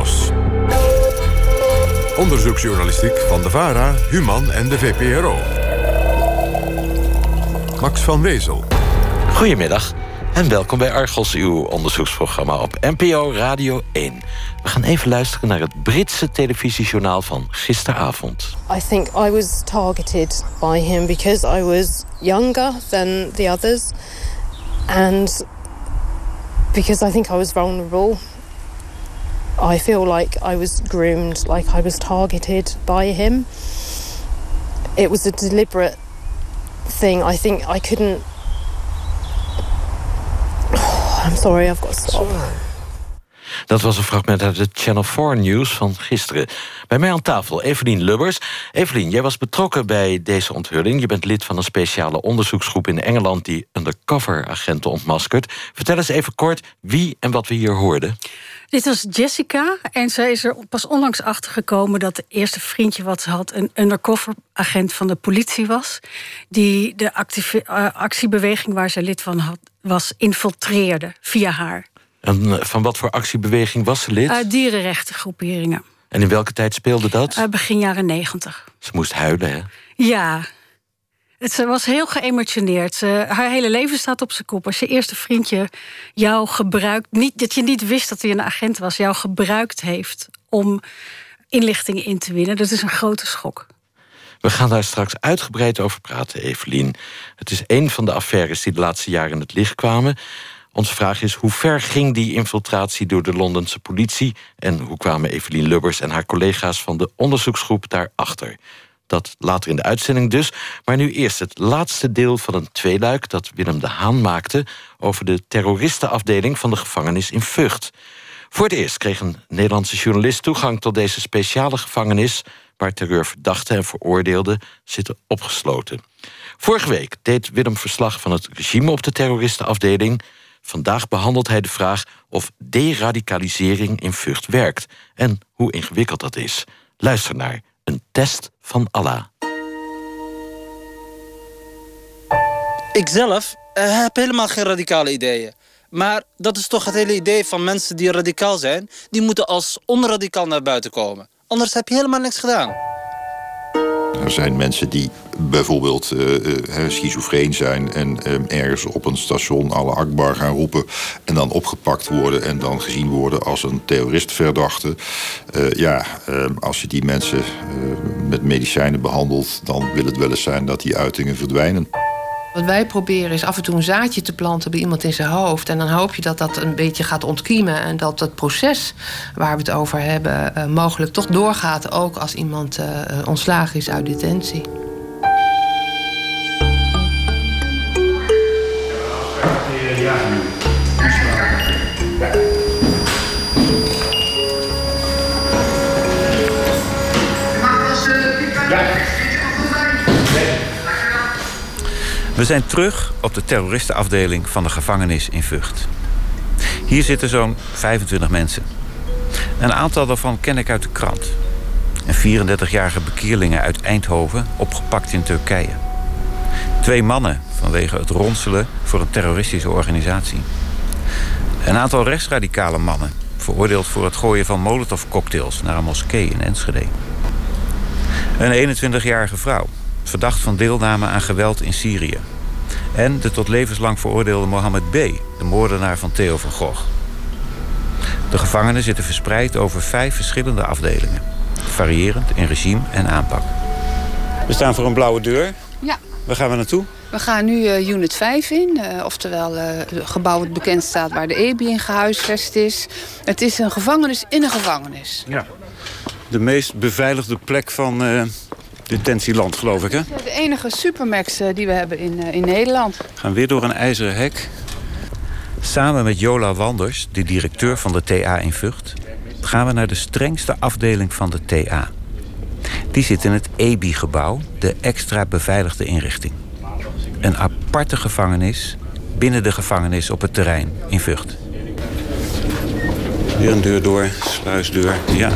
Bos. Onderzoeksjournalistiek van de VARA, Human en de VPRO. Max van Wezel. Goedemiddag en welkom bij Argos, uw onderzoeksprogramma op NPO Radio 1. We gaan even luisteren naar het Britse televisiejournaal van gisteravond. I think I was targeted by him because I was younger than the others and because I think I was vulnerable. I feel like I was groomed, like I was targeted by him. It was a deliberate thing. I think I couldn't. I'm sorry, I've got to stop. Dat was een fragment uit het Channel 4 News van gisteren. Bij mij aan tafel Evelien Lubbers. Evelien, jij was betrokken bij deze onthulling. Je bent lid van een speciale onderzoeksgroep in Engeland... die undercover-agenten ontmaskert. Vertel eens even kort wie en wat we hier hoorden. Dit was Jessica en zij is er pas onlangs achter gekomen dat de eerste vriendje wat ze had een undercover agent van de politie was, die de uh, actiebeweging waar ze lid van had, was infiltreerde via haar. En eh, van wat voor actiebeweging was ze lid? Uh, dierenrechtengroeperingen. En in welke tijd speelde dat? Uh, begin jaren negentig. Ze moest huilen, hè? Ja, ze was heel geëmotioneerd. Haar hele leven staat op zijn kop. Als je eerste vriendje jou gebruikt... Niet, dat je niet wist dat hij een agent was... jou gebruikt heeft om inlichtingen in te winnen... dat is een grote schok. We gaan daar straks uitgebreid over praten, Evelien. Het is een van de affaires die de laatste jaren in het licht kwamen. Onze vraag is, hoe ver ging die infiltratie door de Londense politie... en hoe kwamen Evelien Lubbers en haar collega's van de onderzoeksgroep daarachter? Dat later in de uitzending dus. Maar nu eerst het laatste deel van een tweeluik dat Willem de Haan maakte over de terroristenafdeling van de gevangenis in Vught. Voor het eerst kreeg een Nederlandse journalist toegang tot deze speciale gevangenis waar terreurverdachten en veroordeelden zitten opgesloten. Vorige week deed Willem verslag van het regime op de terroristenafdeling. Vandaag behandelt hij de vraag of deradicalisering in Vught werkt en hoe ingewikkeld dat is. Luister naar een test van Allah. Ik zelf uh, heb helemaal geen radicale ideeën. Maar dat is toch het hele idee van mensen die radicaal zijn... die moeten als onradicaal naar buiten komen. Anders heb je helemaal niks gedaan. Er zijn mensen die bijvoorbeeld uh, schizofreen zijn en uh, ergens op een station alle akbar gaan roepen en dan opgepakt worden en dan gezien worden als een terroristverdachte. ja, als je die mensen met medicijnen behandelt, dan wil het wel eens zijn dat die uitingen verdwijnen. Wat wij proberen is af en toe een zaadje te planten bij iemand in zijn hoofd. En dan hoop je dat dat een beetje gaat ontkiemen. En dat het proces waar we het over hebben uh, mogelijk toch doorgaat. Ook als iemand uh, ontslagen is uit detentie. We zijn terug op de terroristenafdeling van de gevangenis in Vught. Hier zitten zo'n 25 mensen. Een aantal daarvan ken ik uit de krant. Een 34-jarige bekierlingen uit Eindhoven, opgepakt in Turkije. Twee mannen vanwege het ronselen voor een terroristische organisatie. Een aantal rechtsradicale mannen, veroordeeld voor het gooien van molotovcocktails naar een moskee in Enschede. Een 21-jarige vrouw, verdacht van deelname aan geweld in Syrië. En de tot levenslang veroordeelde Mohammed B., de moordenaar van Theo van Gogh. De gevangenen zitten verspreid over vijf verschillende afdelingen. Variërend in regime en aanpak. We staan voor een blauwe deur. Ja. Waar gaan we naartoe? We gaan nu uh, unit 5 in. Uh, oftewel uh, het gebouw dat bekend staat waar de EBI in gehuisvest is. Het is een gevangenis in een gevangenis. Ja. De meest beveiligde plek van detentieland, geloof ik, hè? De enige supermax die we hebben in, in Nederland. We gaan weer door een ijzeren hek. Samen met Jola Wanders, de directeur van de TA in Vught... gaan we naar de strengste afdeling van de TA. Die zit in het EBI-gebouw, de extra beveiligde inrichting. Een aparte gevangenis binnen de gevangenis op het terrein in Vught. Weer een deur door, sluisdeur, ja.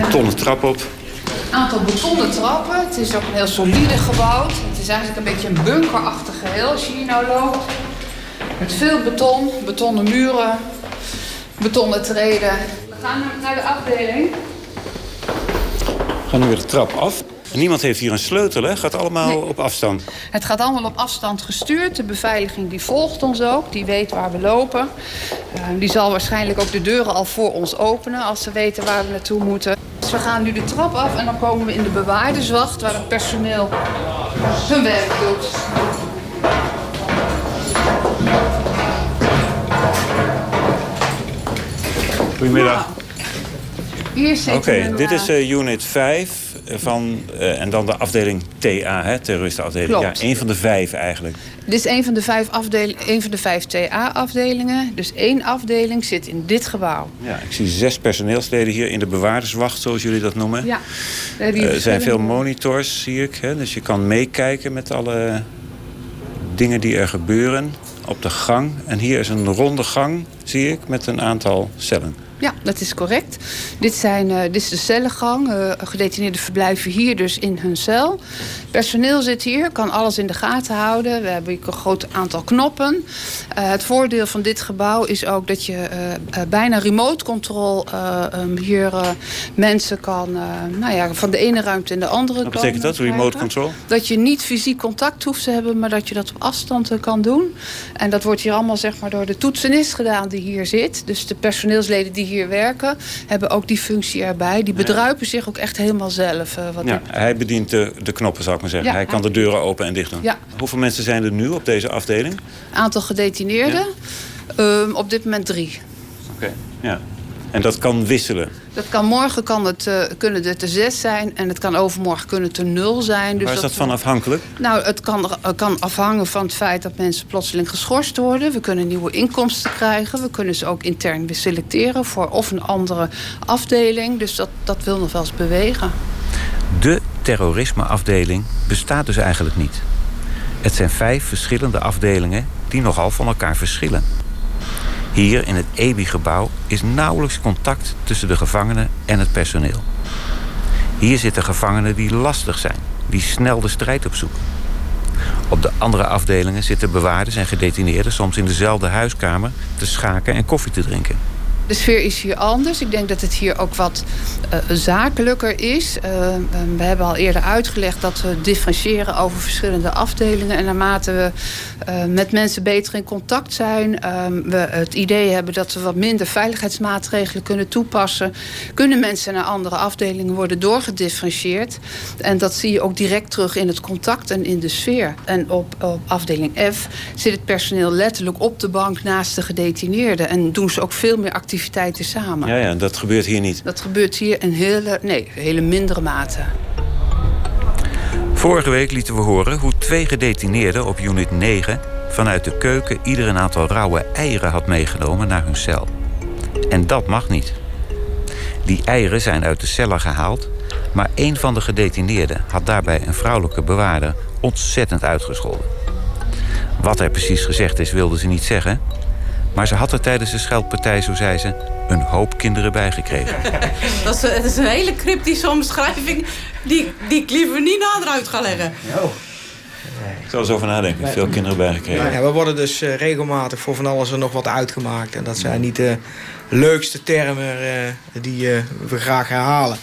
Betonnen trap op aantal betonnen trappen. Het is ook een heel solide gebouw. Het is eigenlijk een beetje een bunkerachtig geheel als je hier nou loopt. Met veel beton, betonnen muren, betonnen treden. We gaan naar de afdeling. We gaan nu weer de trap af. Niemand heeft hier een sleutel, hè? Gaat allemaal op afstand. Het gaat allemaal op afstand gestuurd. De beveiliging die volgt ons ook. Die weet waar we lopen. Uh, die zal waarschijnlijk ook de deuren al voor ons openen... als ze weten waar we naartoe moeten. We gaan nu de trap af en dan komen we in de bewaarderswacht... waar het personeel hun werk doet. Goedemiddag. Hier zit Oké, dit is uh, unit 5 van, uh, en dan de afdeling TA, hè, terroristenafdeling. Klopt. Ja, een van de vijf eigenlijk. Dit is een van de vijf, afdel een van de vijf TA-afdelingen. Dus één afdeling zit in dit gebouw. Ja, ik zie zes personeelsleden hier in de bewaarderswacht, zoals jullie dat noemen. Ja. Er zijn veel monitors, zie ik. Hè, dus je kan meekijken met alle dingen die er gebeuren op de gang. En hier is een ronde gang, zie ik, met een aantal cellen. Ja, dat is correct. Dit, zijn, uh, dit is de cellengang. Uh, gedetineerden verblijven hier dus in hun cel. Personeel zit hier, kan alles in de gaten houden. We hebben een groot aantal knoppen. Uh, het voordeel van dit gebouw is ook dat je bijna remote control um, hier mensen kan... nou ja, van de ene ruimte in de andere Wat betekent dat, krijgen. remote control? Dat je niet fysiek contact hoeft te hebben, maar dat je dat op afstand kan doen. En dat wordt hier allemaal zeg maar, door de toetsenist gedaan die hier zit. Dus de personeelsleden die hier werken, hebben ook die functie erbij. Die bedruipen zich ook echt helemaal zelf. Uh, wat ja, hij bedient de, de knoppen, zou ik maar zeggen. Ja, hij kan de deuren open en dicht doen. Ja. Hoeveel mensen zijn er nu op deze afdeling? Aantal gedetineerden? Um, op dit moment drie. Oké, okay. ja. En dat kan wisselen? Dat kan morgen kan het, uh, kunnen het er zes zijn en het kan overmorgen kunnen het er nul zijn. Dus Waar is dat, dat van afhankelijk? Nou, het kan, uh, kan afhangen van het feit dat mensen plotseling geschorst worden. We kunnen nieuwe inkomsten krijgen. We kunnen ze ook intern weer selecteren voor of een andere afdeling. Dus dat, dat wil nog wel eens bewegen. De terrorismeafdeling bestaat dus eigenlijk niet. Het zijn vijf verschillende afdelingen die nogal van elkaar verschillen. Hier in het EBI-gebouw is nauwelijks contact tussen de gevangenen en het personeel. Hier zitten gevangenen die lastig zijn, die snel de strijd opzoeken. Op de andere afdelingen zitten bewaarders en gedetineerden soms in dezelfde huiskamer te schaken en koffie te drinken. De sfeer is hier anders. Ik denk dat het hier ook wat uh, zakelijker is. Uh, we hebben al eerder uitgelegd dat we differentiëren over verschillende afdelingen. En naarmate we uh, met mensen beter in contact zijn, we het idee hebben dat we wat minder veiligheidsmaatregelen kunnen toepassen, kunnen mensen naar andere afdelingen worden doorgedifferentieerd. En dat zie je ook direct terug in het contact en in de sfeer. En op, op afdeling F zit het personeel letterlijk op de bank naast de gedetineerden. En doen ze ook veel meer activiteiten activiteiten samen. Ja, ja, dat gebeurt hier niet. Dat gebeurt hier in hele, nee, hele mindere mate. Vorige week lieten we horen hoe twee gedetineerden op unit 9 vanuit de keuken ieder een aantal rauwe eieren had meegenomen naar hun cel. En dat mag niet. Die eieren zijn uit de cellen gehaald, maar een van de gedetineerden had daarbij een vrouwelijke bewaarder ontzettend uitgescholden. Wat er precies gezegd is, wilde ze niet zeggen, maar ze had er tijdens de scheldpartij, zo zei ze, een hoop kinderen bijgekregen. dat, is, dat is een hele cryptische omschrijving die, die ik liever niet nader uit ga leggen. Oh. Ik zal er zo over nadenken. Veel kinderen bijgekregen. Ja, we worden dus uh, regelmatig voor van alles er nog wat uitgemaakt. En dat zijn niet de leukste termen uh, die uh, we graag herhalen.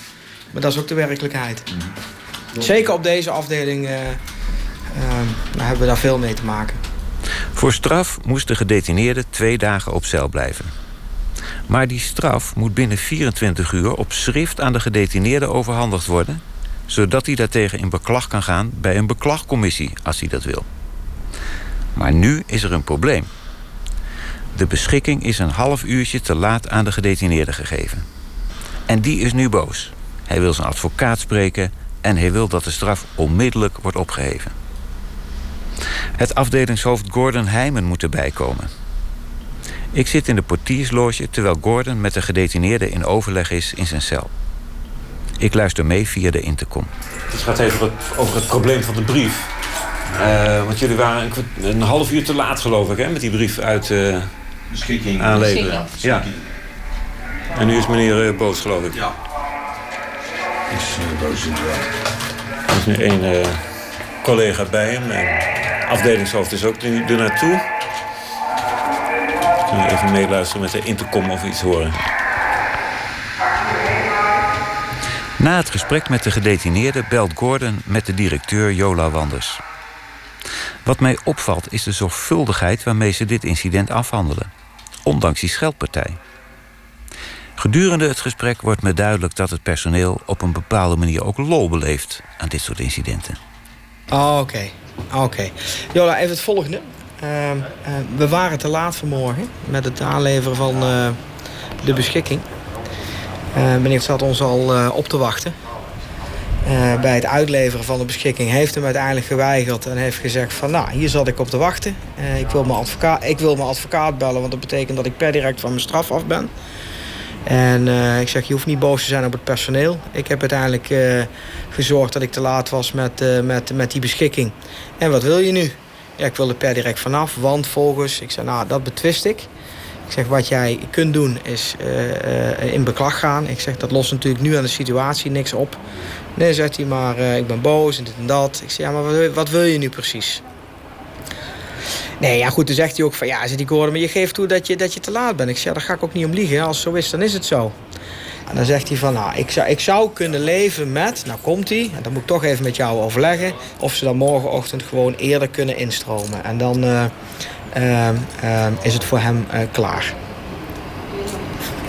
Maar dat is ook de werkelijkheid. Mm. Zeker op deze afdeling hebben we daar veel mee te maken. Voor straf moest de gedetineerde twee dagen op cel blijven. Maar die straf moet binnen 24 uur op schrift aan de gedetineerde overhandigd worden, zodat hij daartegen in beklag kan gaan bij een beklagcommissie als hij dat wil. Maar nu is er een probleem. De beschikking is een half uurtje te laat aan de gedetineerde gegeven. En die is nu boos. Hij wil zijn advocaat spreken en hij wil dat de straf onmiddellijk wordt opgeheven. Het afdelingshoofd Gordon Heijmen moet erbij komen. Ik zit in de portiersloge terwijl Gordon met de gedetineerde in overleg is in zijn cel. Ik luister mee via de intercom. Het gaat even over het, over het probleem van de brief. Uh, want jullie waren een, een, half uur te laat, geloof ik, hè, met die brief uit uh, Beschikking. aanleveren. Ja. En nu is meneer uh, boos, geloof ik. Ja. Is boos inderdaad. Er is nu één collega bij hem. En afdelingshoofd is ook nu er naartoe. Kunnen we even meeluisteren met de intercom of iets horen. Na het gesprek met de gedetineerde belt Gordon met de directeur Jola Wanders. Wat mij opvalt is de zorgvuldigheid waarmee ze dit incident afhandelen, ondanks die scheldpartij. Gedurende het gesprek wordt me duidelijk dat het personeel op een bepaalde manier ook lol beleeft aan dit soort incidenten. Oh, oké. Oké. Jola, even het volgende. Uh, uh, we waren te laat vanmorgen met het aanleveren van uh, de beschikking. meneer zat ons al op te wachten. bij het uitleveren van de beschikking heeft hem uiteindelijk geweigerd en heeft gezegd van nou, hier zat ik op te wachten. ik, wil mijn advocaat, ik wil mijn advocaat bellen, want dat betekent dat ik per direct van mijn straf af ben. En ik zeg, je hoeft niet boos te zijn op het personeel. Ik heb uiteindelijk gezorgd dat ik te laat was met, met, met die beschikking. En wat wil je nu? Ja, ik wil er per direct vanaf, want volgens... Ik zei, nou, dat betwist ik. Ik zeg, wat jij kunt doen is uh, in beklag gaan. Ik zeg, dat lost natuurlijk nu aan de situatie niks op. Nee, zegt hij, maar uh, ik ben boos en dit en dat. Ik zeg, ja, maar wat, wil je nu precies? Nee, ja goed, toen zegt hij ook van, ja, zit die Gordon, maar je geeft toe dat je, dat je te laat bent. Ik zeg, ja, daar ga ik ook niet om liegen. Als het zo is, dan is het zo. En dan zegt hij van, nou, ik zou, ik zou kunnen leven met, nou komt hij, en dan moet ik toch even met jou overleggen, of ze dan morgenochtend gewoon eerder kunnen instromen. En dan uh, uh, uh, is het voor hem klaar.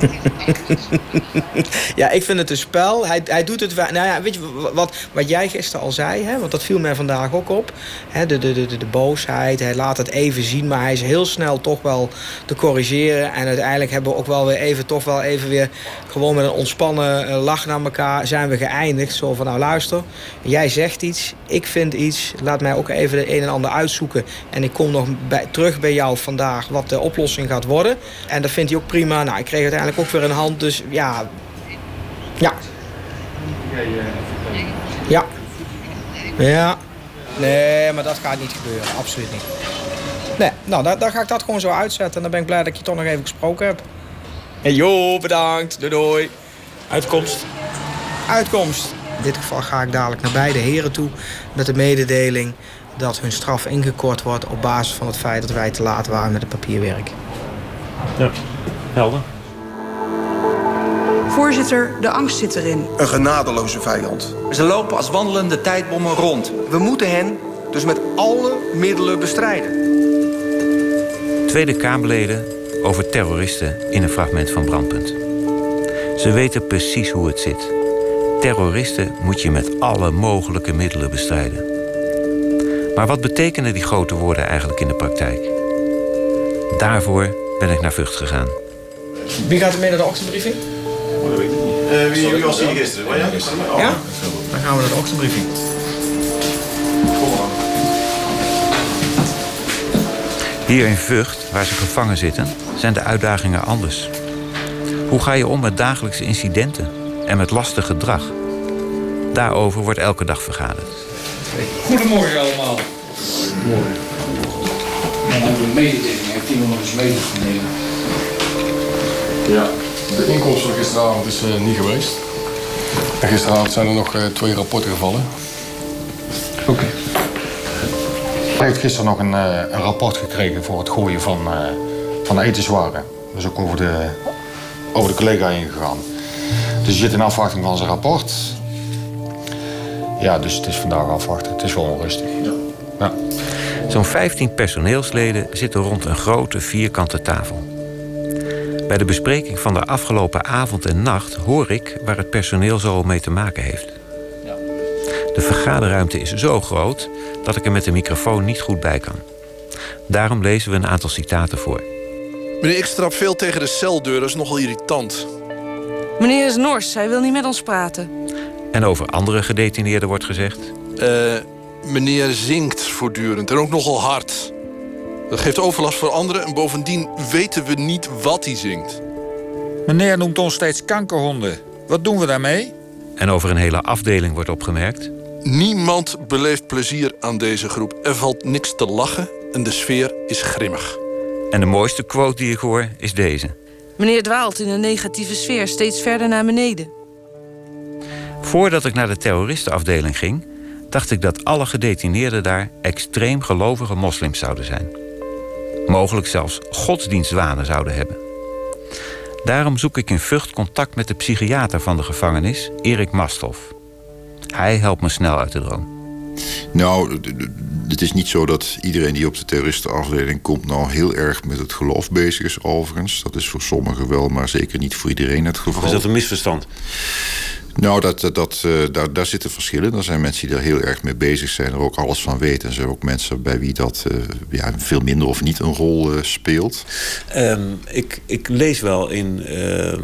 ja, ik vind het een spel. Hij, hij doet het... Nou ja, weet je wat, wat jij gisteren al zei? Hè? Want dat viel mij vandaag ook op. Hè? De, de, de, de, boosheid. Hij laat het even zien. Maar hij is heel snel toch wel te corrigeren. En uiteindelijk hebben we ook wel weer even... Toch wel even weer gewoon met een ontspannen eh, lach naar elkaar... zijn we geëindigd. Zo van, nou luister. Jij zegt iets. Ik vind iets. Laat mij ook even de een en ander uitzoeken. En ik kom nog bij, terug bij jou vandaag... wat de oplossing gaat worden. En dat vindt hij ook prima. Nou, ik kreeg uiteindelijk ook weer een hand. Dus ja. Ja. Ja. Ja. Nee, maar dat gaat niet gebeuren. Absoluut niet. Nee, nou, dan, dan ga ik dat gewoon zo uitzetten. En dan ben ik blij dat ik je toch nog even gesproken heb. Hey, joh, bedankt. Doei, doei. Uitkomst. Uitkomst. In dit geval ga ik dadelijk naar beide heren toe met de mededeling dat hun straf ingekort wordt op basis van het feit dat wij te laat waren met het papierwerk. Ja, helder. Voorzitter, de angst zit erin. Een genadeloze vijand. Ze lopen als wandelende tijdbommen rond. We moeten hen dus met alle middelen bestrijden. Tweede Kamerleden over terroristen in een fragment van Brandpunt. Ze weten precies hoe het zit. Terroristen moet je met alle mogelijke middelen bestrijden. Maar wat betekenen die grote woorden eigenlijk in de praktijk? Daarvoor ben ik naar Vught gegaan. Wie gaat er mee naar de ochtendbriefing? Uh, wie, wie, was hier gisteren? Oh, ja? Ja? Dan gaan we naar de ochtendbriefing. Hier in Vught, waar ze gevangen zitten, zijn de uitdagingen anders. Hoe ga je om met dagelijkse incidenten en met lastig gedrag? Daarover wordt elke dag vergaderd. Goedemorgen allemaal. Goedemorgen. En een mededeling. Heeft iemand nog eens medegenemen? Ja. De inkomst van gisteravond is uh, niet geweest. En gisteravond zijn er nog uh, twee rapporten gevallen. Oké. Okay. Hij heeft gisteren nog een, uh, een, rapport gekregen voor het gooien van, van de etenswaren. Dus ook over de, over de collega ingegaan. Dus je zit in afwachting van zijn rapport. Ja, dus het is vandaag afwachten. Het is wel onrustig. Ja. ja. Zo'n 15 personeelsleden zitten rond een grote vierkante tafel. Bij de bespreking van de afgelopen avond en nacht hoor ik waar het personeel zo mee te maken heeft. De vergaderruimte is zo groot dat ik er met de microfoon niet goed bij kan. Daarom lezen we een aantal citaten voor. Meneer, ik strap veel tegen de celdeur, dat is nogal irritant. Meneer is nors, hij wil niet met ons praten. En over andere gedetineerden wordt gezegd... Uh, meneer zingt voortdurend en ook nogal hard. Dat geeft overlast voor anderen en bovendien weten we niet wat hij zingt. Meneer noemt ons steeds kankerhonden. Wat doen we daarmee? En over een hele afdeling wordt opgemerkt... Niemand beleeft plezier aan deze groep. Er valt niks te lachen en de sfeer is grimmig. En de mooiste quote die ik hoor is deze. Meneer dwaalt in een negatieve sfeer steeds verder naar beneden. Voordat ik naar de terroristenafdeling ging... dacht ik dat alle gedetineerden daar extreem gelovige moslims zouden zijn mogelijk zelfs godsdienstwanen zouden hebben. Daarom zoek ik in Vught contact met de psychiater van de gevangenis, Erik Masthoff. Hij helpt me snel uit de droom. Nou, het is niet zo dat iedereen die op de terroristenafdeling komt... nou heel erg met het geloof bezig is, overigens. Dat is voor sommigen wel, maar zeker niet voor iedereen het geval. Of is dat een misverstand? Nou, dat, dat, uh, daar, daar zitten verschillen. Er zijn mensen die er heel erg mee bezig zijn, er ook alles van weten. En er zijn ook mensen bij wie dat uh, ja, veel minder of niet een rol uh, speelt. Um, ik, ik lees wel in ehm,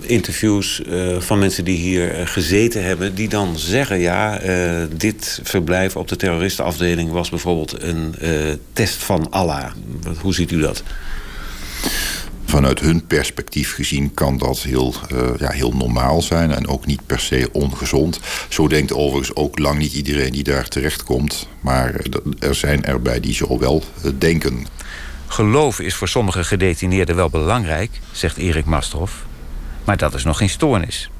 interviews van mensen die hier gezeten hebben, die dan zeggen: ja, dit verblijf op de terroristenafdeling was bijvoorbeeld een test van Allah. Hoe ziet u dat? Vanuit hun perspectief gezien kan dat heel, uh, ja, heel normaal zijn en ook niet per se ongezond. Zo denkt overigens ook lang niet iedereen die daar terechtkomt. Maar er zijn erbij die zo wel uh, denken. Geloof is voor sommige gedetineerden wel belangrijk, zegt Erik Mastroff. Maar dat is nog geen stoornis.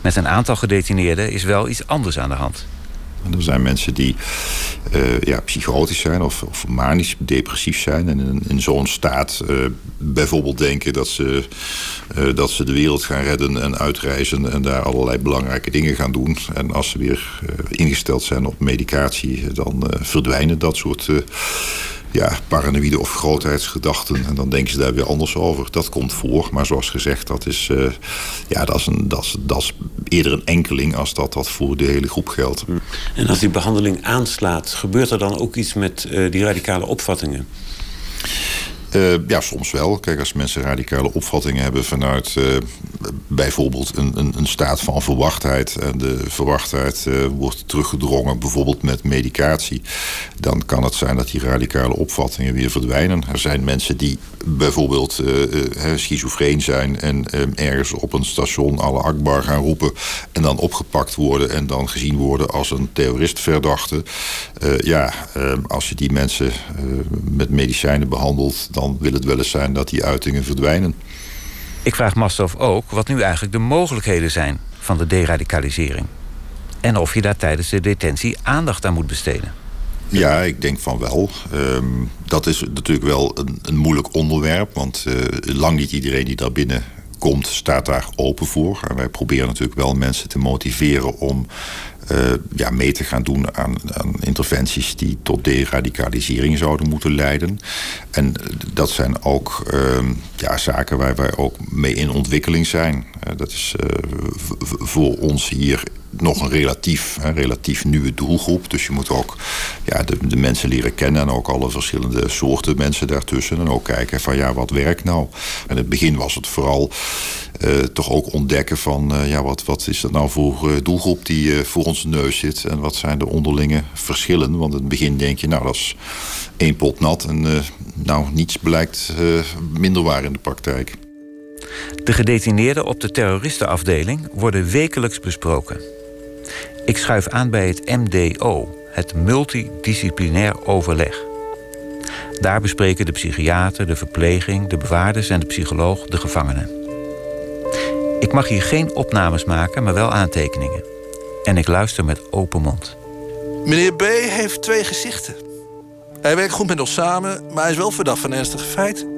Met een aantal gedetineerden is wel iets anders aan de hand. Er zijn mensen die uh, ja, psychotisch zijn of, of manisch depressief zijn. En in, zo'n staat uh, bijvoorbeeld denken dat ze, uh, dat ze de wereld gaan redden en uitreizen. En daar allerlei belangrijke dingen gaan doen. En als ze weer ingesteld zijn op medicatie, dan verdwijnen dat soort ja, paranoïde of grootheidsgedachten. En dan denken ze daar weer anders over. Dat komt voor. Maar zoals gezegd, dat is, uh, ja, dat is, een, dat is, dat is eerder een enkeling als dat dat voor de hele groep geldt. En als die behandeling aanslaat, gebeurt er dan ook iets met uh, die radicale opvattingen? Uh, ja, soms wel. Kijk, als mensen radicale opvattingen hebben vanuit uh, bijvoorbeeld een, een, een, staat van verwachtheid. En de verwachtheid uh, wordt teruggedrongen, bijvoorbeeld met medicatie. Dan kan het zijn dat die radicale opvattingen weer verdwijnen. Er zijn mensen die bijvoorbeeld schizofreen zijn en ergens op een station alle akbar gaan roepen. En dan opgepakt worden en dan gezien worden als een terroristverdachte. ja, als je die mensen met medicijnen behandelt dan wil het wel eens zijn dat die uitingen verdwijnen. Ik vraag Mastov ook wat nu eigenlijk de mogelijkheden zijn van de deradicalisering. En of je daar tijdens de detentie aandacht aan moet besteden. Ja, ik denk van wel. Um, dat is natuurlijk wel een, een moeilijk onderwerp. Want uh, lang niet iedereen die daar binnen komt, staat daar open voor. En wij proberen natuurlijk wel mensen te motiveren om uh, ja, mee te gaan doen aan, interventies die tot deradicalisering zouden moeten leiden. En dat zijn ook uh, ja, zaken waar wij ook mee in ontwikkeling zijn. Uh, dat is voor ons hier nog een relatief, een relatief nieuwe doelgroep. Dus je moet ook ja, de, mensen leren kennen en ook alle verschillende soorten mensen daartussen. En ook kijken van ja, wat werkt nou? In het begin was het vooral uh, toch ook ontdekken van uh, ja, wat, wat is dat nou voor uh, doelgroep die voor onze neus zit en wat zijn de onderlinge verschillen? Want in het begin denk je, nou dat is één pot nat en nou niets blijkt minder waar in de praktijk. De gedetineerden op de terroristenafdeling worden wekelijks besproken. Ik schuif aan bij het MDO, het Multidisciplinair Overleg. Daar bespreken de psychiater, de verpleging, de bewaarders en de psycholoog de gevangenen. Ik mag hier geen opnames maken, maar wel aantekeningen. En ik luister met open mond. Meneer B. heeft twee gezichten. Hij werkt goed met ons samen, maar hij is wel verdacht van ernstige feiten.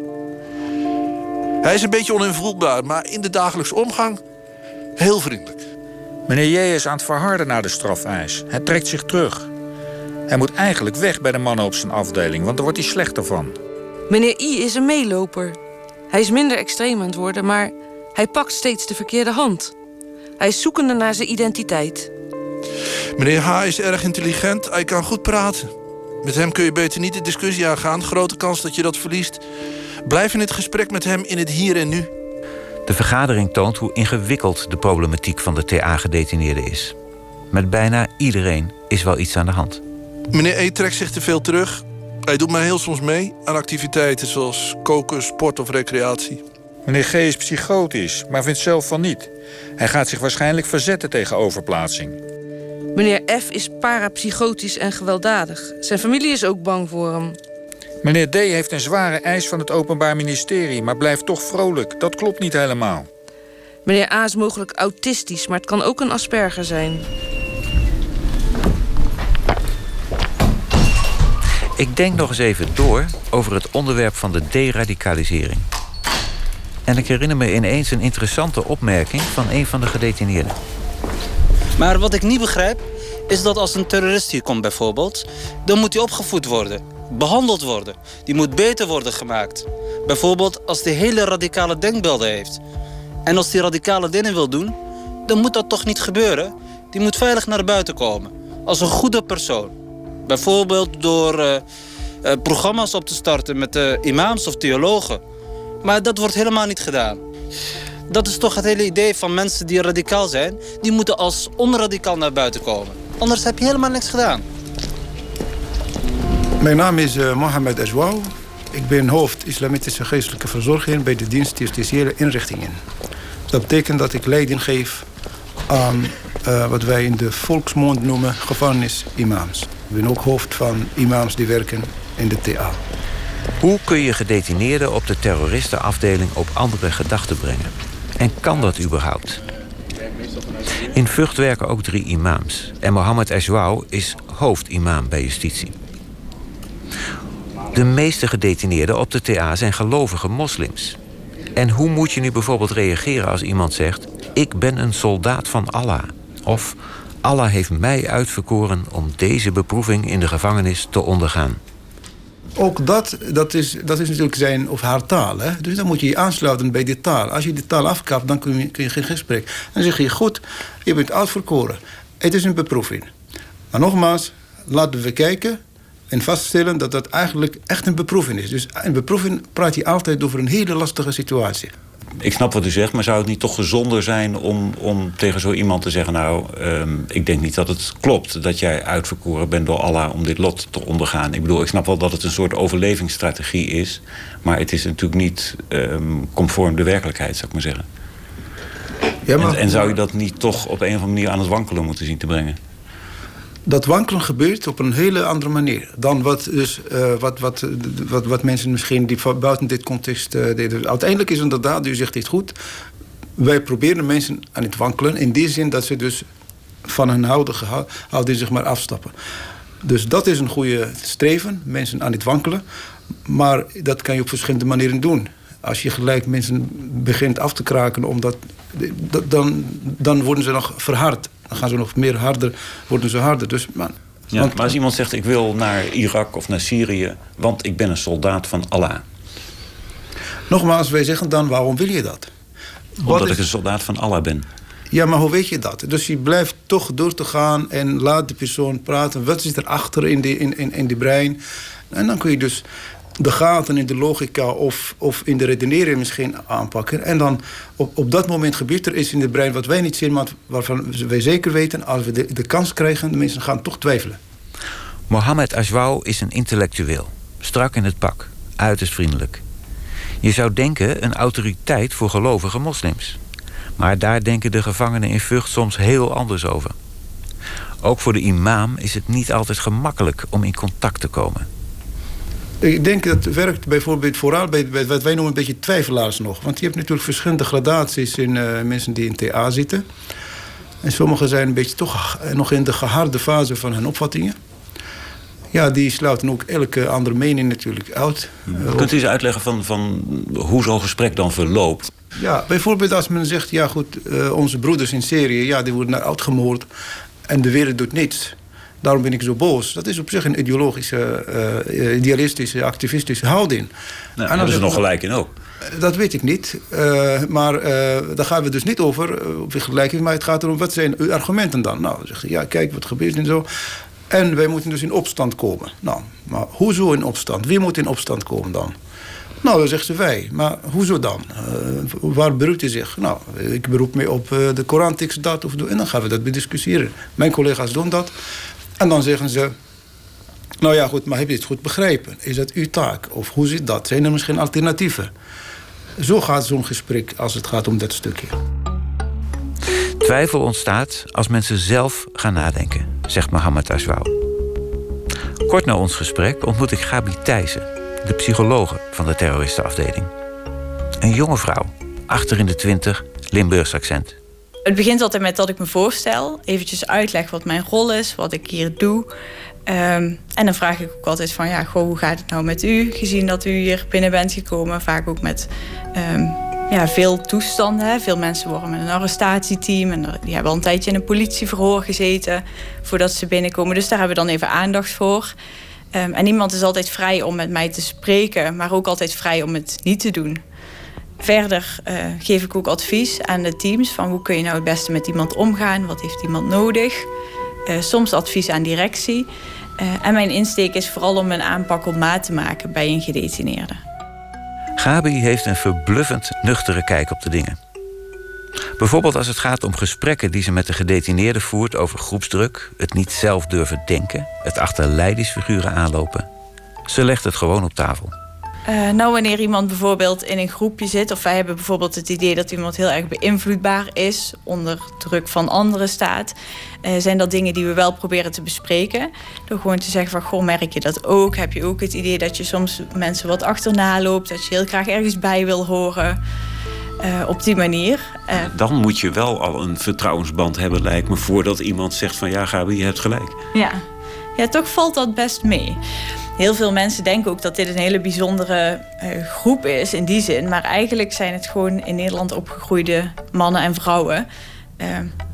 Hij is een beetje oninvloedbaar, maar in de dagelijkse omgang heel vriendelijk. Meneer J. is aan het verharden naar de strafeis. Hij trekt zich terug. Hij moet eigenlijk weg bij de mannen op zijn afdeling, want daar wordt hij slechter van. Meneer I is een meeloper. Hij is minder extreem aan het worden, maar hij pakt steeds de verkeerde hand. Hij is zoekende naar zijn identiteit. Meneer H. is erg intelligent, hij kan goed praten. Met hem kun je beter niet de discussie aangaan. Grote kans dat je dat verliest. Blijf in het gesprek met hem in het hier en nu. De vergadering toont hoe ingewikkeld de problematiek van de TA-gedetineerde is. Met bijna iedereen is wel iets aan de hand. Meneer E trekt zich te veel terug. Hij doet maar heel soms mee aan activiteiten zoals koken, sport of recreatie. Meneer G is psychotisch, maar vindt zelf van niet. Hij gaat zich waarschijnlijk verzetten tegen overplaatsing. Meneer F is parapsychotisch en gewelddadig. Zijn familie is ook bang voor hem. Meneer D heeft een zware eis van het Openbaar Ministerie, maar blijft toch vrolijk. Dat klopt niet helemaal. Meneer A is mogelijk autistisch, maar het kan ook een Asperger zijn. Ik denk nog eens even door over het onderwerp van de deradicalisering. En ik herinner me ineens een interessante opmerking van een van de gedetineerden. Maar wat ik niet begrijp, is dat als een terrorist hier komt bijvoorbeeld, dan moet hij opgevoed worden, behandeld worden. Die moet beter worden gemaakt. Bijvoorbeeld als hij hele radicale denkbeelden heeft. En als hij radicale dingen wil doen, dan moet dat toch niet gebeuren. Die moet veilig naar buiten komen, als een goede persoon. Bijvoorbeeld door uh, uh, programma's op te starten met uh, imams of theologen. Maar dat wordt helemaal niet gedaan. Dat is toch het hele idee van mensen die radicaal zijn. Die moeten als onradicaal naar buiten komen. Anders heb je helemaal niks gedaan. Mijn naam is uh, Mohamed Azwau. Ik ben hoofd Islamitische Geestelijke Verzorging bij de dienst Justitiële Inrichtingen. Dat betekent dat ik leiding geef aan uh, wat wij in de volksmond noemen gevangenis-imams. Ik ben ook hoofd van imams die werken in de TA. Hoe kun je gedetineerden op de terroristenafdeling op andere gedachten brengen? En kan dat überhaupt? In Vught werken ook drie imams. En Mohammed Azwau is hoofdimam bij justitie. De meeste gedetineerden op de TA zijn gelovige moslims. En hoe moet je nu bijvoorbeeld reageren als iemand zegt... ik ben een soldaat van Allah? Of Allah heeft mij uitverkoren om deze beproeving in de gevangenis te ondergaan. Ook dat, dat, is, dat is natuurlijk zijn of haar taal. Hè? Dus dan moet je je aansluiten bij die taal. Als je die taal afkapt, dan kun je, kun je geen gesprek. Dan zeg je, goed, je bent uitverkoren. Het is een beproeving. Maar nogmaals, laten we kijken en vaststellen dat dat eigenlijk echt een beproeving is. Dus een beproeving praat je altijd over een hele lastige situatie. Ik snap wat u zegt, maar zou het niet toch gezonder zijn om, om tegen zo iemand te zeggen: Nou, um, ik denk niet dat het klopt dat jij uitverkoren bent door Allah om dit lot te ondergaan? Ik bedoel, ik snap wel dat het een soort overlevingsstrategie is, maar het is natuurlijk niet um, conform de werkelijkheid, zou ik maar zeggen. Ja, maar... En, en zou je dat niet toch op een of andere manier aan het wankelen moeten zien te brengen? Dat wankelen gebeurt op een hele andere manier dan wat, dus, uh, wat, wat, wat, wat mensen misschien die buiten dit context uh, deden. Uiteindelijk is inderdaad, u zegt dit goed, wij proberen mensen aan het wankelen in die zin dat ze dus van hun houding zeg maar afstappen. Dus dat is een goede streven, mensen aan het wankelen. Maar dat kan je op verschillende manieren doen. Als je gelijk mensen begint af te kraken, omdat, dan, dan worden ze nog verhard dan gaan ze nog meer harder, worden ze harder. Dus, man, ja, maar als iemand zegt, ik wil naar Irak of naar Syrië... want ik ben een soldaat van Allah. Nogmaals, wij zeggen dan, waarom wil je dat? Omdat ik een soldaat van Allah ben. Ja, maar hoe weet je dat? Dus je blijft toch door te gaan en laat de persoon praten. Wat zit er achter in die, in, in, in die brein? En dan kun je dus de gaten in de logica of, of in de redenering misschien aanpakken. En dan op, op dat moment gebeurt er iets in het brein wat wij niet zien, maar waarvan wij zeker weten, als we de, de kans krijgen, de mensen gaan toch twijfelen. Mohammed Azwau is een intellectueel, strak in het pak, uiterst vriendelijk. Je zou denken een autoriteit voor gelovige moslims. Maar daar denken de gevangenen in Vught soms heel anders over. Ook voor de imam is het niet altijd gemakkelijk om in contact te komen. Ik denk dat het werkt bijvoorbeeld vooral bij, bij, wat wij noemen een beetje twijfelaars nog. Want je hebt natuurlijk verschillende gradaties in uh, mensen die in TA zitten. En sommigen zijn een beetje toch nog in de geharde fase van hun opvattingen. Ja, die sluiten ook elke andere mening natuurlijk uit. Uh, Kunt u eens uitleggen van, van hoe zo'n gesprek dan verloopt? Ja, bijvoorbeeld als men zegt... ja goed, uh, onze broeders in Syrië ja, die worden uitgemoord... en de wereld doet niets. Daarom ben ik zo boos. Dat is op zich een ideologische, uh, idealistische, activistische houding. Nou, en hebben ze nog gelijk in ook? Dat weet ik niet. Uh, maar uh, daar gaan we dus niet over, of gelijk Maar het gaat erom, wat zijn uw argumenten dan? Nou, zeg je, ja, kijk, wat gebeurt en zo. En wij moeten dus in opstand komen. Nou, maar hoezo in opstand? Wie moet in opstand komen dan? Nou, dan zegt ze wij. Maar hoezo dan? Uh, waar beroept u zich? Nou, ik beroep me op uh, de Korantekst dat of En dan gaan we dat bediscussiëren. Mijn collega's doen dat. En dan zeggen ze... Nou ja, goed, maar heb je het goed begrepen? Is dat uw taak? Of hoe zit dat? Zijn er misschien alternatieven? Zo gaat zo'n gesprek als het gaat om dat stukje. Twijfel ontstaat als mensen zelf gaan nadenken, zegt Mohammed Azwau. Kort na ons gesprek ontmoet ik Gabi Thijssen, de psychologe van de terroristenafdeling. Een jonge vrouw, achter in de twintig, Limburgs accent. Het begint altijd met dat ik me voorstel, eventjes uitleg wat mijn rol is, wat ik hier doe. Um, en dan vraag ik ook altijd van, ja, hoe gaat het nou met u? Gezien dat u hier binnen bent gekomen, vaak ook met um, ja, veel toestanden. Veel mensen worden met een arrestatieteam en die hebben al een tijdje in een politieverhoor gezeten voordat ze binnenkomen. Dus daar hebben we dan even aandacht voor. Um, en iemand is altijd vrij om met mij te spreken, maar ook altijd vrij om het niet te doen. Verder uh, geef ik ook advies aan de teams van hoe kun je nou het beste met iemand omgaan, wat heeft iemand nodig. Uh, soms advies aan directie. Uh, en mijn insteek is vooral om een aanpak op maat te maken bij een gedetineerde. Gabi heeft een verbluffend nuchtere kijk op de dingen. Bijvoorbeeld als het gaat om gesprekken die ze met de gedetineerde voert over groepsdruk, het niet zelf durven denken, het achter leidingsfiguren aanlopen. Ze legt het gewoon op tafel. Uh, nou, wanneer iemand bijvoorbeeld in een groepje zit, of wij hebben bijvoorbeeld het idee dat iemand heel erg beïnvloedbaar is, onder druk van anderen staat, uh, zijn dat dingen die we wel proberen te bespreken. Door gewoon te zeggen van, goh, merk je dat ook? Heb je ook het idee dat je soms mensen wat achterna loopt, dat je heel graag ergens bij wil horen? Uh, op die manier. Dan moet je wel al een vertrouwensband hebben, lijkt me, voordat iemand zegt van ja, Gabi, je hebt gelijk. Ja. ja, toch valt dat best mee. Heel veel mensen denken ook dat dit een hele bijzondere uh, groep is in die zin. Maar eigenlijk zijn het gewoon in Nederland opgegroeide mannen en vrouwen. Uh,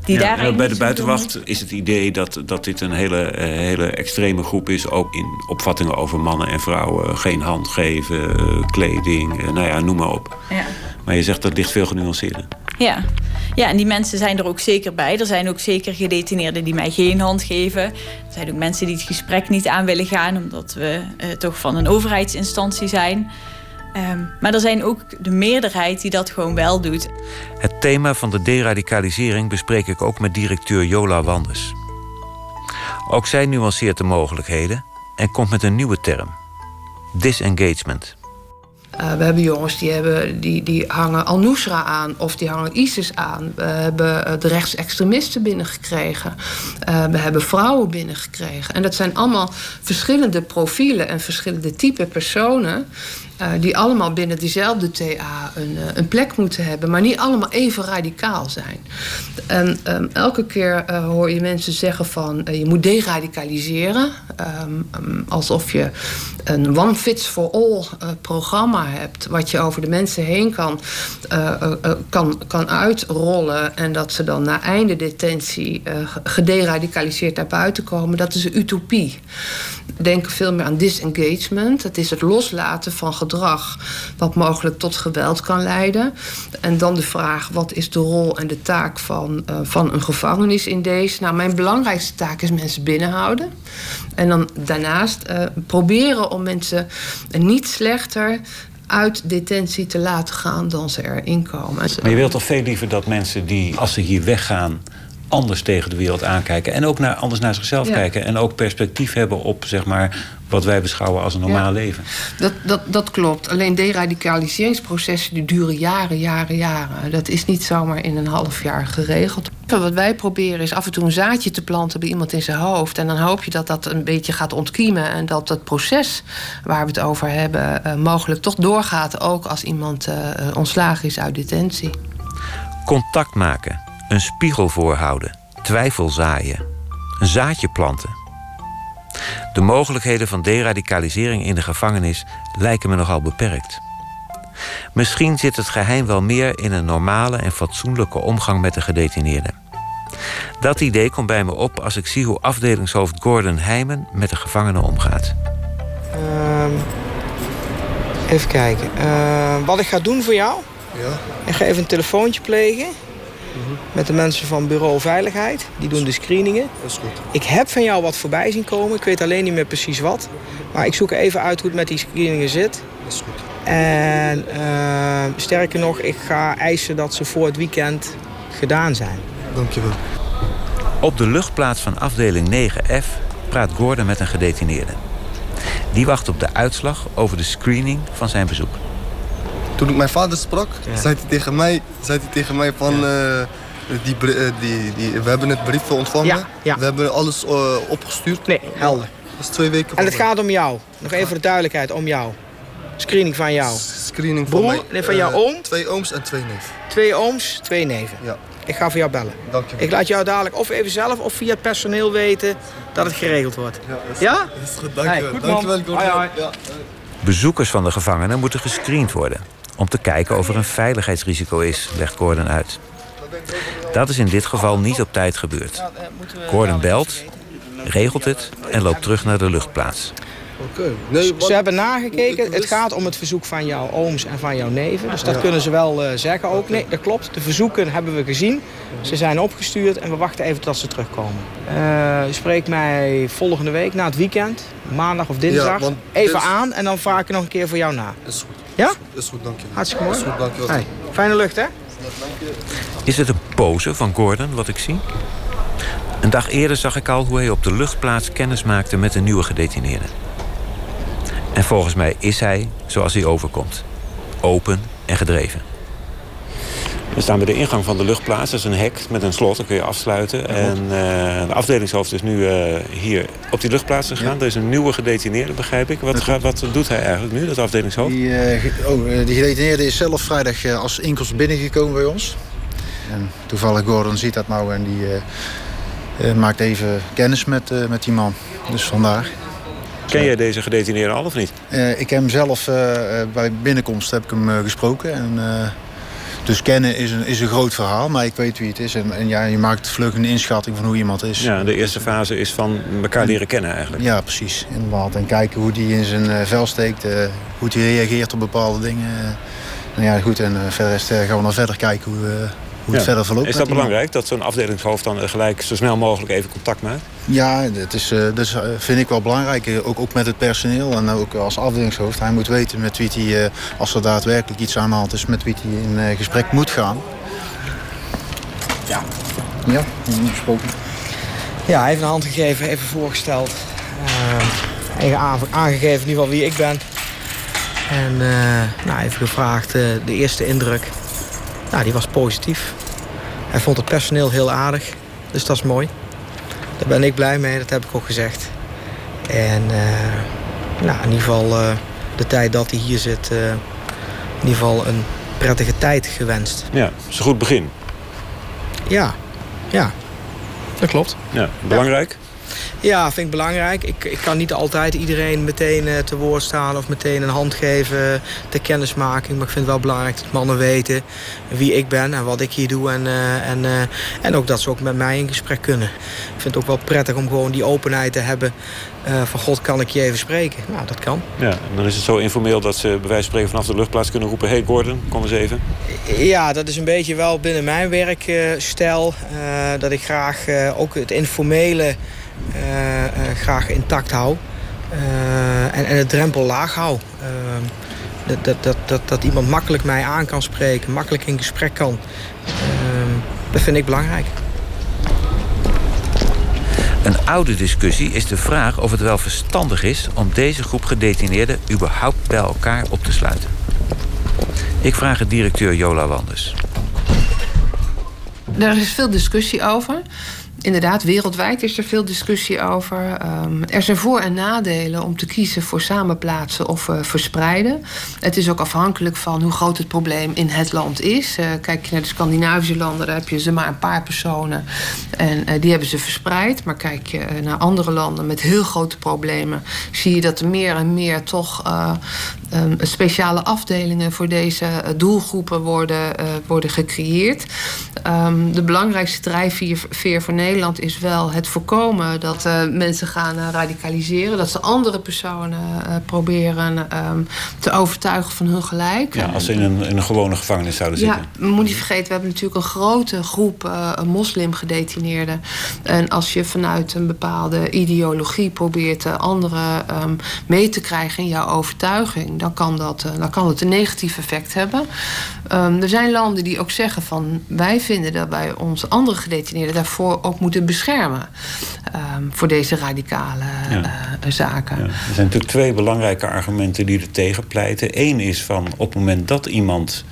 die ja, bij de buitenwacht is het idee dat, dat dit een hele, uh, hele extreme groep is. Ook in opvattingen over mannen en vrouwen. Geen hand geven, kleding, nou ja, noem maar op. Ja. Maar je zegt dat ligt veel genuanceerder. Ja. ja, en die mensen zijn er ook zeker bij. Er zijn ook zeker gedetineerden die mij geen hand geven. Er zijn ook mensen die het gesprek niet aan willen gaan... omdat we toch van een overheidsinstantie zijn. Um, maar er zijn ook de meerderheid die dat gewoon wel doet. Het thema van de deradicalisering bespreek ik ook met directeur Jola Wanders. Ook zij nuanceert de mogelijkheden en komt met een nieuwe term. Disengagement. Uh, we hebben jongens die, hebben, die, die hangen Al-Nusra aan of die hangen ISIS aan. We hebben de rechtsextremisten binnengekregen. Uh, we hebben vrouwen binnengekregen. En dat zijn allemaal verschillende profielen en verschillende type personen. Uh, die allemaal binnen diezelfde TA een, uh, een, plek moeten hebben, maar niet allemaal even radicaal zijn. En um, elke keer uh, hoor je mensen zeggen van je moet deradicaliseren. Um, um, alsof je een one fits for all programma hebt, wat je over de mensen heen kan, kan, kan uitrollen. En dat ze dan na einde detentie gederadicaliseerd naar buiten komen. Dat is een utopie. Denken veel meer aan disengagement. Het is het loslaten van gedrag wat mogelijk tot geweld kan leiden. En dan de vraag: wat is de rol en de taak van, uh, van een gevangenis in deze? Nou, mijn belangrijkste taak is mensen binnenhouden. En dan daarnaast uh, proberen om mensen niet slechter uit detentie te laten gaan dan ze erin komen. Maar je wilt toch veel liever dat mensen die, als ze hier weggaan anders tegen de wereld aankijken. En ook naar, anders naar zichzelf Ja. kijken. En ook perspectief hebben op zeg maar, wat wij beschouwen als een normaal Ja. leven. Dat, dat, dat klopt. Alleen deradicaliseringsprocessen die duren jaren, jaren, jaren. Dat is niet zomaar in een half jaar geregeld. Wat wij proberen is af en toe een zaadje te planten bij iemand in zijn hoofd. En dan hoop je dat dat een beetje gaat ontkiemen. En dat het proces waar we het over hebben eh, mogelijk toch doorgaat. Ook als iemand eh, ontslagen is uit detentie. Contact maken, een spiegel voorhouden, twijfel zaaien, een zaadje planten. De mogelijkheden van deradicalisering in de gevangenis lijken me nogal beperkt. Misschien zit het geheim wel meer in een normale en fatsoenlijke omgang met de gedetineerden. Dat idee komt bij me op als ik zie hoe afdelingshoofd Gordon Heijmen met de gevangenen omgaat. Ehm, even kijken. Ehm, wat ik ga doen voor jou? Ja. Ik ga even een telefoontje plegen. Met de mensen van Bureau Veiligheid. Die doen de screeningen. Dat is goed. Ik heb van jou wat voorbij zien komen. Ik weet alleen niet meer precies wat. Maar ik zoek even uit hoe het met die screeningen zit. Dat is goed. En ehm, sterker nog, ik ga eisen dat ze voor het weekend gedaan zijn. Dankjewel. Op de luchtplaats van afdeling 9F praat Gordon met een gedetineerde. Die wacht op de uitslag over de screening van zijn bezoek. Toen ik mijn vader sprak, zei, hij tegen mij, zei hij tegen mij van... eh, die, eh, die, die, we hebben het brief ontvangen. We hebben alles eh, opgestuurd. Nee, helder. Dat is twee weken En het gaat om jou. Nog even voor de duidelijkheid, om jou. Screening van jou. Screening van Broer, mij, nee, van jouw oom? Twee ooms en twee neef. Twee ooms, twee neven. Ja. Ik ga voor jou bellen. Dank je wel. Ik laat jou dadelijk of even zelf of via het personeel weten dat het geregeld wordt. Ja? Dat is, Ja? Dat is goed. Hoi, hoi. Ja. Bezoekers van de gevangenen moeten gescreend worden. Om te kijken of er een veiligheidsrisico is, legt Gordon uit. Dat is in dit geval niet op tijd gebeurd. Gordon belt, regelt het en loopt terug naar de luchtplaats. Nee, Ze hebben nagekeken. Het gaat om het verzoek van jouw ooms en van jouw neven. Dus dat kunnen ze wel uh, zeggen ook. Nee, dat klopt. De verzoeken hebben we gezien. Ze zijn opgestuurd en we wachten even tot ze terugkomen. Uh, spreek mij volgende week, na het weekend, maandag of dinsdag, ja, even aan. En dan vraag ik nog een keer voor jou na. Is goed. Ja? Is goed, dank je. Hartstikke mooi. Is goed, dank je wel. Hey, fijne lucht, hè? Is het een pose van Gordon, wat ik zie? Een dag eerder zag ik al hoe hij op de luchtplaats kennis maakte met een nieuwe gedetineerde. En volgens mij is hij zoals hij overkomt. Open en gedreven. We staan bij de ingang van de luchtplaats. Dat is een hek met een slot, dat kun je afsluiten. En uh, de afdelingshoofd is nu uh, hier op die luchtplaats gegaan. Ja. Er is een nieuwe gedetineerde, begrijp ik. Wat, gaat, wat doet hij eigenlijk nu, dat afdelingshoofd? Die, uh, oh, die gedetineerde is zelf vrijdag als inkomst binnengekomen bij ons. En toevallig Gordon ziet dat nou en die maakt even kennis met, met die man. Dus vandaar. Ken jij deze gedetineerde al of niet? Ik heb hem zelf bij binnenkomst heb ik hem gesproken. En, dus kennen is een, is een groot verhaal, maar ik weet wie het is. En, en ja, je maakt vlug een inschatting van hoe iemand is. Ja, de eerste fase is van elkaar leren kennen eigenlijk. Ja, precies. Inderdaad. En kijken hoe die in zijn vel steekt, hoe hij reageert op bepaalde dingen. Nou ja, goed, en verder gaan we dan verder kijken hoe hoe het verder verloopt. Is dat belangrijk, dat zo'n afdelingshoofd dan gelijk zo snel mogelijk even contact maakt? Ja, dat, is, uh, dat eh, vind ik wel belangrijk. Eh, ook, ook met het personeel en ook als afdelingshoofd. Hij moet weten met wie hij, als er daadwerkelijk iets aan de hand is, met wie hij in gesprek moet gaan. Ja. Ja, gesproken. Ja, hij heeft een hand gegeven, even voorgesteld. Uh, aangegeven in ieder geval wie ik ben. En uh, nou, even gevraagd de eerste indruk. Nou, die was positief. Hij vond het personeel heel aardig. Dus dat is mooi. Daar ben ik blij mee, dat heb ik ook gezegd. En uh, nou, in ieder geval uh, de tijd dat hij hier zit... Uh, in ieder geval een prettige tijd gewenst. Ja, dat is een goed begin. Ja, ja. Dat klopt. Ja, belangrijk? Ja, vind ik belangrijk. Ik, ik kan niet altijd iedereen meteen uh, te woord staan of meteen een hand geven ter kennismaking. Maar ik vind het wel belangrijk dat mannen weten wie ik ben en wat ik hier doe. En, uh, en, uh, en ook dat ze ook met mij in gesprek kunnen. Ik vind het ook wel prettig om gewoon die openheid te hebben. van God, kan ik je even spreken? Nou, dat kan. Ja, en dan is het zo informeel dat ze bij wijze van spreken vanaf de luchtplaats kunnen roepen... hey Gordon, kom eens even. Ja, dat is een beetje wel binnen mijn werkstijl. dat ik graag ook het informele... Uh, uh, graag intact hou. Uh, en, en het drempel laag hou. Dat, dat, dat, dat, dat iemand makkelijk mij aan kan spreken, makkelijk in gesprek kan. dat vind ik belangrijk. Een oude discussie is de vraag of het wel verstandig is om deze groep gedetineerden überhaupt bij elkaar op te sluiten. Ik vraag het directeur Jola Wanders. Er is veel discussie over inderdaad, wereldwijd is er veel discussie over. Um, er zijn voor- en nadelen om te kiezen voor samenplaatsen of uh, verspreiden. Het is ook afhankelijk van hoe groot het probleem in het land is. Uh, kijk je naar de Scandinavische landen, daar heb je ze maar een paar personen. En uh, die hebben ze verspreid. Maar kijk je naar andere landen met heel grote problemen, zie je dat er meer en meer toch um, speciale afdelingen voor deze doelgroepen worden, worden gecreëerd. Um, de belangrijkste drijfveer voor Nederland Nederland is wel het voorkomen dat uh, mensen gaan uh, radicaliseren. Dat ze andere personen uh, proberen ehm, te overtuigen van hun gelijk. Ja, als ze in een, in een gewone gevangenis zouden zitten. Ja, we moeten niet vergeten, we hebben natuurlijk een grote groep moslimgedetineerden. En als je vanuit een bepaalde ideologie probeert anderen um, mee te krijgen in jouw overtuiging, dan kan dat, dan kan het een negatief effect hebben. Um, er zijn landen die ook zeggen van wij vinden dat bij onze andere gedetineerden daarvoor ook moeten moeten beschermen um, voor deze radicale ja. uh, zaken. Ja. Er zijn natuurlijk twee belangrijke argumenten die er tegen pleiten. Eén is van op het moment dat iemand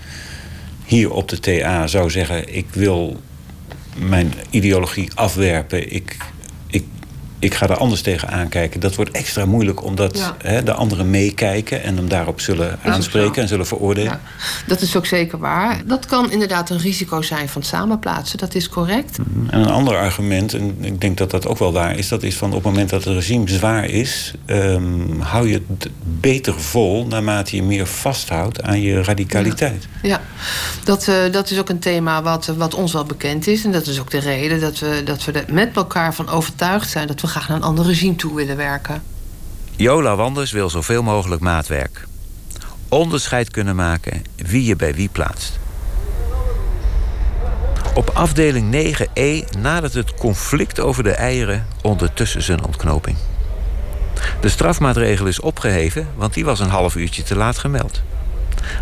hier op de TA zou zeggen: Ik wil mijn ideologie afwerpen, ik, ik, ga er anders tegen aankijken. Dat wordt extra moeilijk omdat hè, de anderen meekijken en hem daarop zullen aanspreken en zullen veroordelen. Dat is ook zeker waar. Dat kan inderdaad een risico zijn van het samenplaatsen, dat is correct. Mhm. En een ander argument, en ik denk dat dat ook wel waar is, dat is van op het moment dat het regime zwaar is, um, hou je het beter vol naarmate je meer vasthoudt aan je radicaliteit. Ja, Dat, uh, dat is ook een thema wat, wat ons wel bekend is. En dat is ook de reden dat we, dat we er met elkaar van overtuigd zijn dat we naar een ander regime toe willen werken. Jola Wanders wil zoveel mogelijk maatwerk. Onderscheid kunnen maken wie je bij wie plaatst. Op afdeling 9e nadert het conflict over de eieren ondertussen zijn ontknoping. De strafmaatregel is opgeheven, want die was een half uurtje te laat gemeld.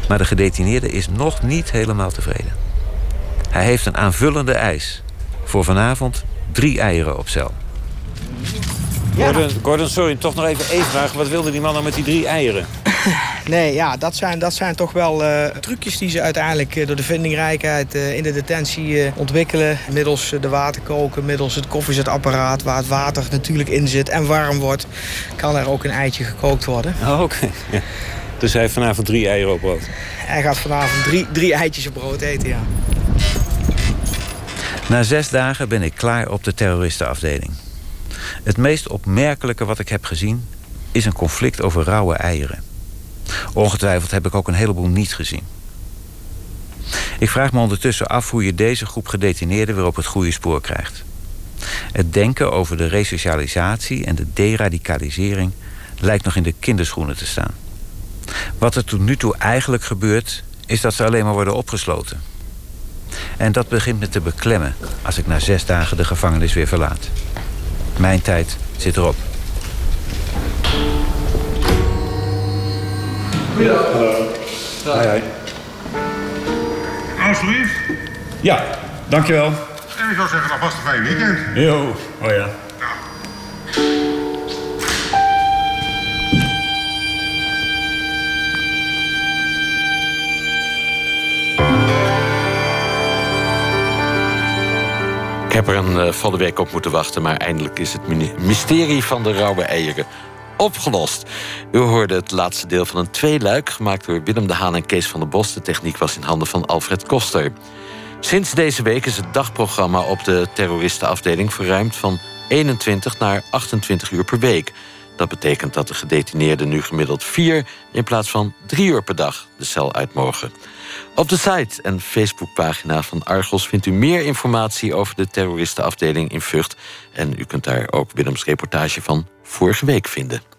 Maar de gedetineerde is nog niet helemaal tevreden. Hij heeft een aanvullende eis. Voor vanavond drie eieren op cel. Gordon, Gordon, sorry, toch nog even één vraag. Wat wilde die man nou met die drie eieren? Nee, ja, dat zijn, dat zijn toch wel uh, trucjes die ze uiteindelijk uh, door de vindingrijkheid uh, in de detentie ontwikkelen. Middels de waterkoken, middels het koffiezetapparaat... waar het water natuurlijk in zit en warm wordt... kan er ook een eitje gekookt worden. Oh, oké. Okay. Ja. Dus hij heeft vanavond drie eieren op brood? Hij gaat vanavond drie, drie eitjes op brood eten, ja. Na zes dagen ben ik klaar op de terroristenafdeling. Het meest opmerkelijke wat ik heb gezien... is een conflict over rauwe eieren. Ongetwijfeld heb ik ook een heleboel niet gezien. Ik vraag me ondertussen af hoe je deze groep gedetineerden... weer op het goede spoor krijgt. Het denken over de resocialisatie en de deradicalisering... lijkt nog in de kinderschoenen te staan. Wat er tot nu toe eigenlijk gebeurt... is dat ze alleen maar worden opgesloten. En dat begint me te beklemmen... als ik na zes dagen de gevangenis weer verlaat. Mijn tijd zit erop. Goedendag. Hallo. Hoi, hoi. Alsjeblieft. Ja, dankjewel. En ik zou zeggen, alvast een fijn weekend. Jo, oh ja. Ik heb er een van de week op moeten wachten, maar eindelijk is het mysterie van de rauwe eieren opgelost. U hoorde het laatste deel van een tweeluik, gemaakt door Willem de Haan en Kees van der Bos. De techniek was in handen van Alfred Koster. Sinds deze week is het dagprogramma op de terroristenafdeling verruimd van 21 naar 28 uur per week. Dat betekent dat de gedetineerden nu gemiddeld vier in plaats van drie uur per dag de cel uit mogen. Op de site en Facebookpagina van Argos vindt u meer informatie over de terroristenafdeling in Vught. En u kunt daar ook Willems reportage van vorige week vinden.